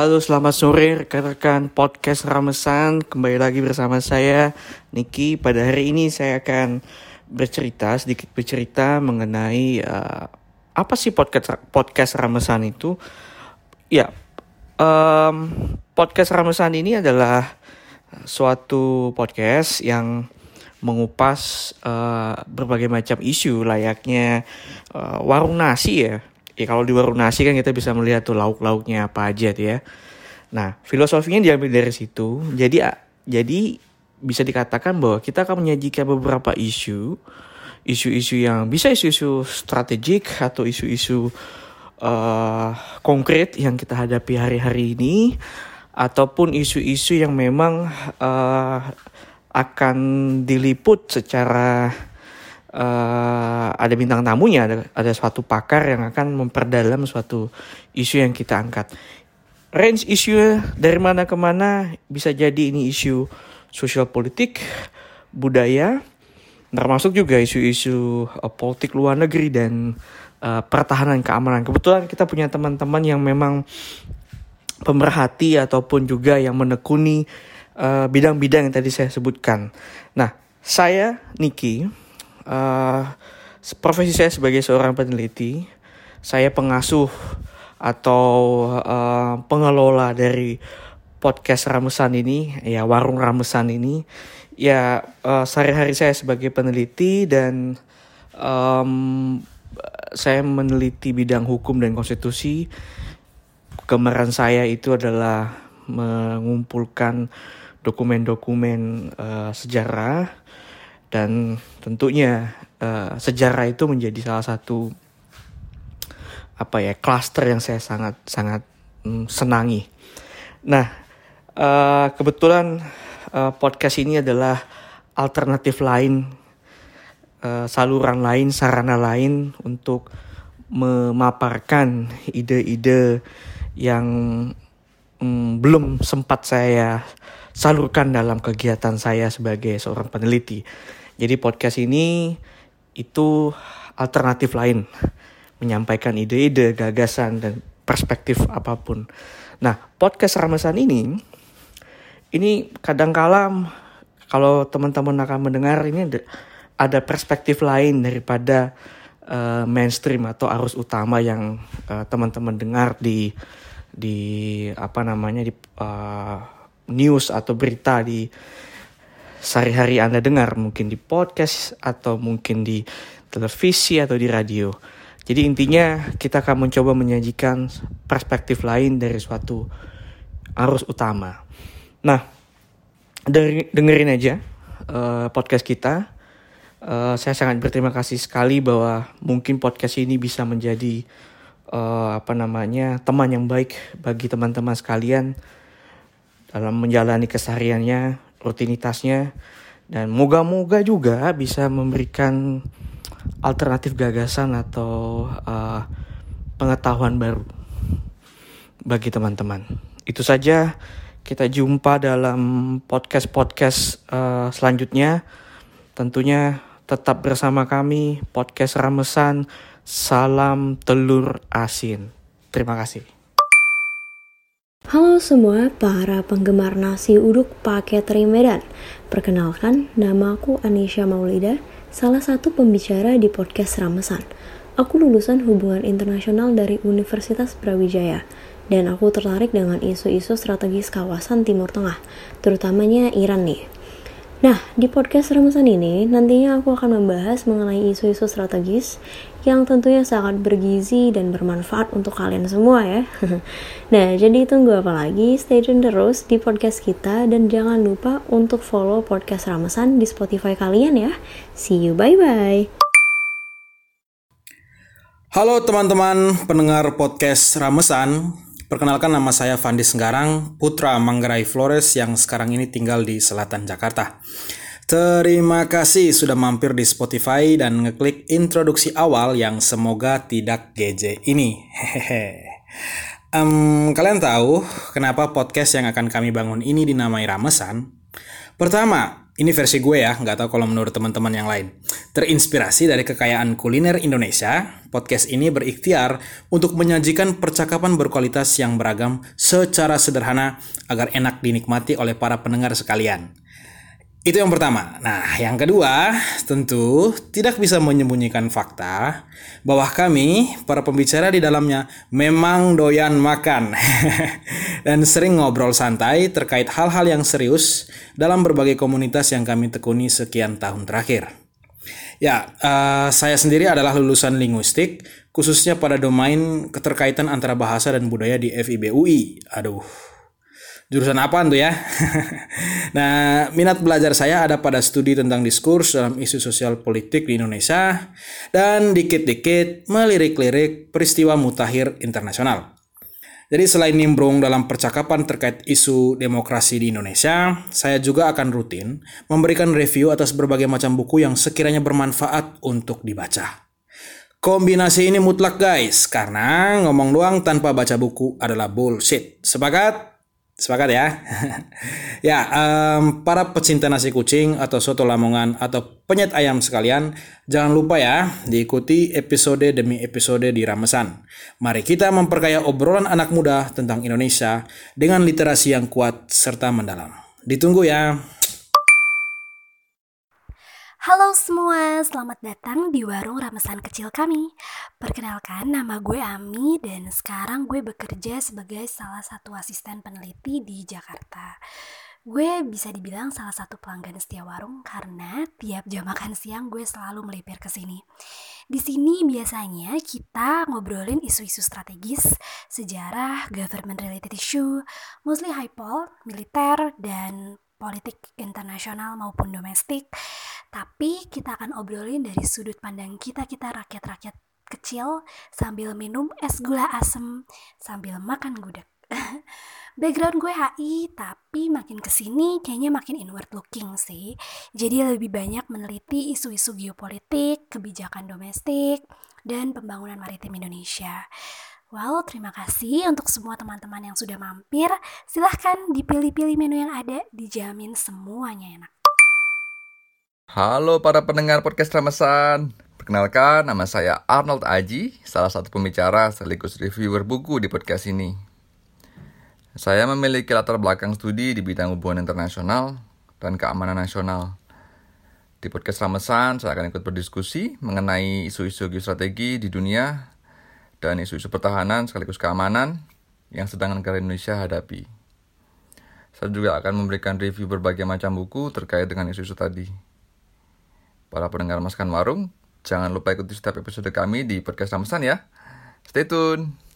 Halo, selamat sore rekan-rekan podcast Ramesan. Kembali lagi bersama saya Niki. Pada hari ini saya akan bercerita sedikit bercerita mengenai uh, apa sih podcast podcast Ramesan itu? Ya, um, podcast Ramesan ini adalah suatu podcast yang mengupas uh, berbagai macam isu layaknya uh, warung nasi ya ya kalau di warung nasi kan kita bisa melihat tuh lauk-lauknya apa aja tuh ya. Nah, filosofinya diambil dari situ. Jadi jadi bisa dikatakan bahwa kita akan menyajikan beberapa isu, isu-isu yang bisa isu-isu strategik atau isu-isu uh, konkret yang kita hadapi hari-hari ini, ataupun isu-isu yang memang uh, akan diliput secara uh, ada bintang tamunya, ada, ada suatu pakar yang akan memperdalam suatu isu yang kita angkat. Range isu dari mana ke mana bisa jadi ini isu sosial politik, budaya, termasuk juga isu-isu uh, politik luar negeri dan uh, pertahanan keamanan. Kebetulan kita punya teman-teman yang memang pemerhati ataupun juga yang menekuni bidang-bidang uh, yang tadi saya sebutkan. Nah, saya Niki uh, profesi saya sebagai seorang peneliti, saya pengasuh atau uh, pengelola dari podcast Ramesan ini, ya warung Ramesan ini, ya uh, sehari-hari saya sebagai peneliti dan um, saya meneliti bidang hukum dan konstitusi. Kemarin saya itu adalah mengumpulkan dokumen-dokumen uh, sejarah dan tentunya uh, sejarah itu menjadi salah satu apa ya klaster yang saya sangat sangat mm, senangi. Nah uh, kebetulan uh, podcast ini adalah alternatif lain, uh, saluran lain, sarana lain untuk memaparkan ide-ide yang mm, belum sempat saya salurkan dalam kegiatan saya sebagai seorang peneliti. Jadi podcast ini itu alternatif lain menyampaikan ide-ide, gagasan dan perspektif apa pun. Nah, podcast Ramasan ini ini kadang-kala kalau teman-teman akan mendengar ini ada, ada perspektif lain daripada uh, mainstream atau arus utama yang uh, teman-teman dengar di di apa namanya di uh, news atau berita di sehari-hari Anda dengar, mungkin di podcast atau mungkin di televisi atau di radio. Jadi intinya kita akan mencoba menyajikan perspektif lain dari suatu arus utama. Nah, dengerin aja uh, podcast kita. Uh, saya sangat berterima kasih sekali bahwa mungkin podcast ini bisa menjadi uh, apa namanya teman yang baik bagi teman-teman sekalian dalam menjalani kesehariannya rutinitasnya dan moga-moga juga bisa memberikan alternatif gagasan atau uh, pengetahuan baru bagi teman-teman. Itu saja kita jumpa dalam podcast-podcast uh, selanjutnya. Tentunya tetap bersama kami podcast Ramesan. Salam telur asin. Terima kasih. Halo semua para penggemar nasi uduk paket Medan. Perkenalkan, nama aku Anisha Maulida, salah satu pembicara di podcast Ramesan. Aku lulusan hubungan internasional dari Universitas Brawijaya, dan aku tertarik dengan isu-isu strategis kawasan Timur Tengah, terutamanya Iran nih. Nah, di podcast Ramasan ini, nantinya aku akan membahas mengenai isu-isu strategis yang tentunya sangat bergizi dan bermanfaat untuk kalian semua ya. nah, jadi tunggu apa lagi? Stay tune terus di podcast kita dan jangan lupa untuk follow podcast Ramasan di Spotify kalian ya. See you, bye-bye. Halo teman-teman pendengar podcast Ramesan. Perkenalkan nama saya Fandi Senggarang, putra Manggarai Flores yang sekarang ini tinggal di selatan Jakarta. Terima kasih sudah mampir di Spotify dan ngeklik introduksi awal yang semoga tidak GJ ini. Hehehe. Um, kalian tahu kenapa podcast yang akan kami bangun ini dinamai Ramesan? Pertama, ini versi gue ya, nggak tahu kalau menurut teman-teman yang lain. Terinspirasi dari kekayaan kuliner Indonesia, Podcast ini berikhtiar untuk menyajikan percakapan berkualitas yang beragam secara sederhana agar enak dinikmati oleh para pendengar sekalian. Itu yang pertama. Nah, yang kedua, tentu tidak bisa menyembunyikan fakta bahwa kami, para pembicara di dalamnya, memang doyan makan dan sering ngobrol santai terkait hal-hal yang serius dalam berbagai komunitas yang kami tekuni sekian tahun terakhir. Ya, uh, saya sendiri adalah lulusan linguistik, khususnya pada domain keterkaitan antara bahasa dan budaya di FIB UI. Aduh, jurusan apa tuh ya? nah, minat belajar saya ada pada studi tentang diskurs dalam isu sosial politik di Indonesia dan dikit-dikit melirik-lirik peristiwa mutakhir internasional. Jadi selain nimbrung dalam percakapan terkait isu demokrasi di Indonesia, saya juga akan rutin memberikan review atas berbagai macam buku yang sekiranya bermanfaat untuk dibaca. Kombinasi ini mutlak guys, karena ngomong doang tanpa baca buku adalah bullshit. Sepakat? Sepakat ya? ya, um, para pecinta nasi kucing atau soto lamongan atau penyet ayam sekalian, jangan lupa ya diikuti episode demi episode di Ramesan. Mari kita memperkaya obrolan anak muda tentang Indonesia dengan literasi yang kuat serta mendalam. Ditunggu ya. Halo semua, selamat datang di warung ramesan kecil kami. Perkenalkan, nama gue Ami dan sekarang gue bekerja sebagai salah satu asisten peneliti di Jakarta. Gue bisa dibilang salah satu pelanggan setia warung karena tiap jam makan siang gue selalu melipir ke sini. Di sini biasanya kita ngobrolin isu-isu strategis, sejarah, government related issue, mostly high pol, militer, dan politik internasional maupun domestik. Tapi kita akan obrolin dari sudut pandang kita-kita rakyat-rakyat kecil sambil minum es gula asem sambil makan gudeg. Background gue HI, tapi makin ke sini kayaknya makin inward looking sih. Jadi lebih banyak meneliti isu-isu geopolitik, kebijakan domestik, dan pembangunan maritim Indonesia. Well, terima kasih untuk semua teman-teman yang sudah mampir. Silahkan dipilih-pilih menu yang ada, dijamin semuanya enak. Halo para pendengar podcast Ramesan. Perkenalkan, nama saya Arnold Aji, salah satu pembicara sekaligus reviewer buku di podcast ini. Saya memiliki latar belakang studi di bidang hubungan internasional dan keamanan nasional. Di podcast Ramesan, saya akan ikut berdiskusi mengenai isu-isu geostrategi di dunia dan isu-isu pertahanan sekaligus keamanan yang sedang negara Indonesia hadapi. Saya juga akan memberikan review berbagai macam buku terkait dengan isu-isu tadi. Para pendengar Maskan Warung, jangan lupa ikuti setiap episode kami di podcast Ramesan ya. Stay tune!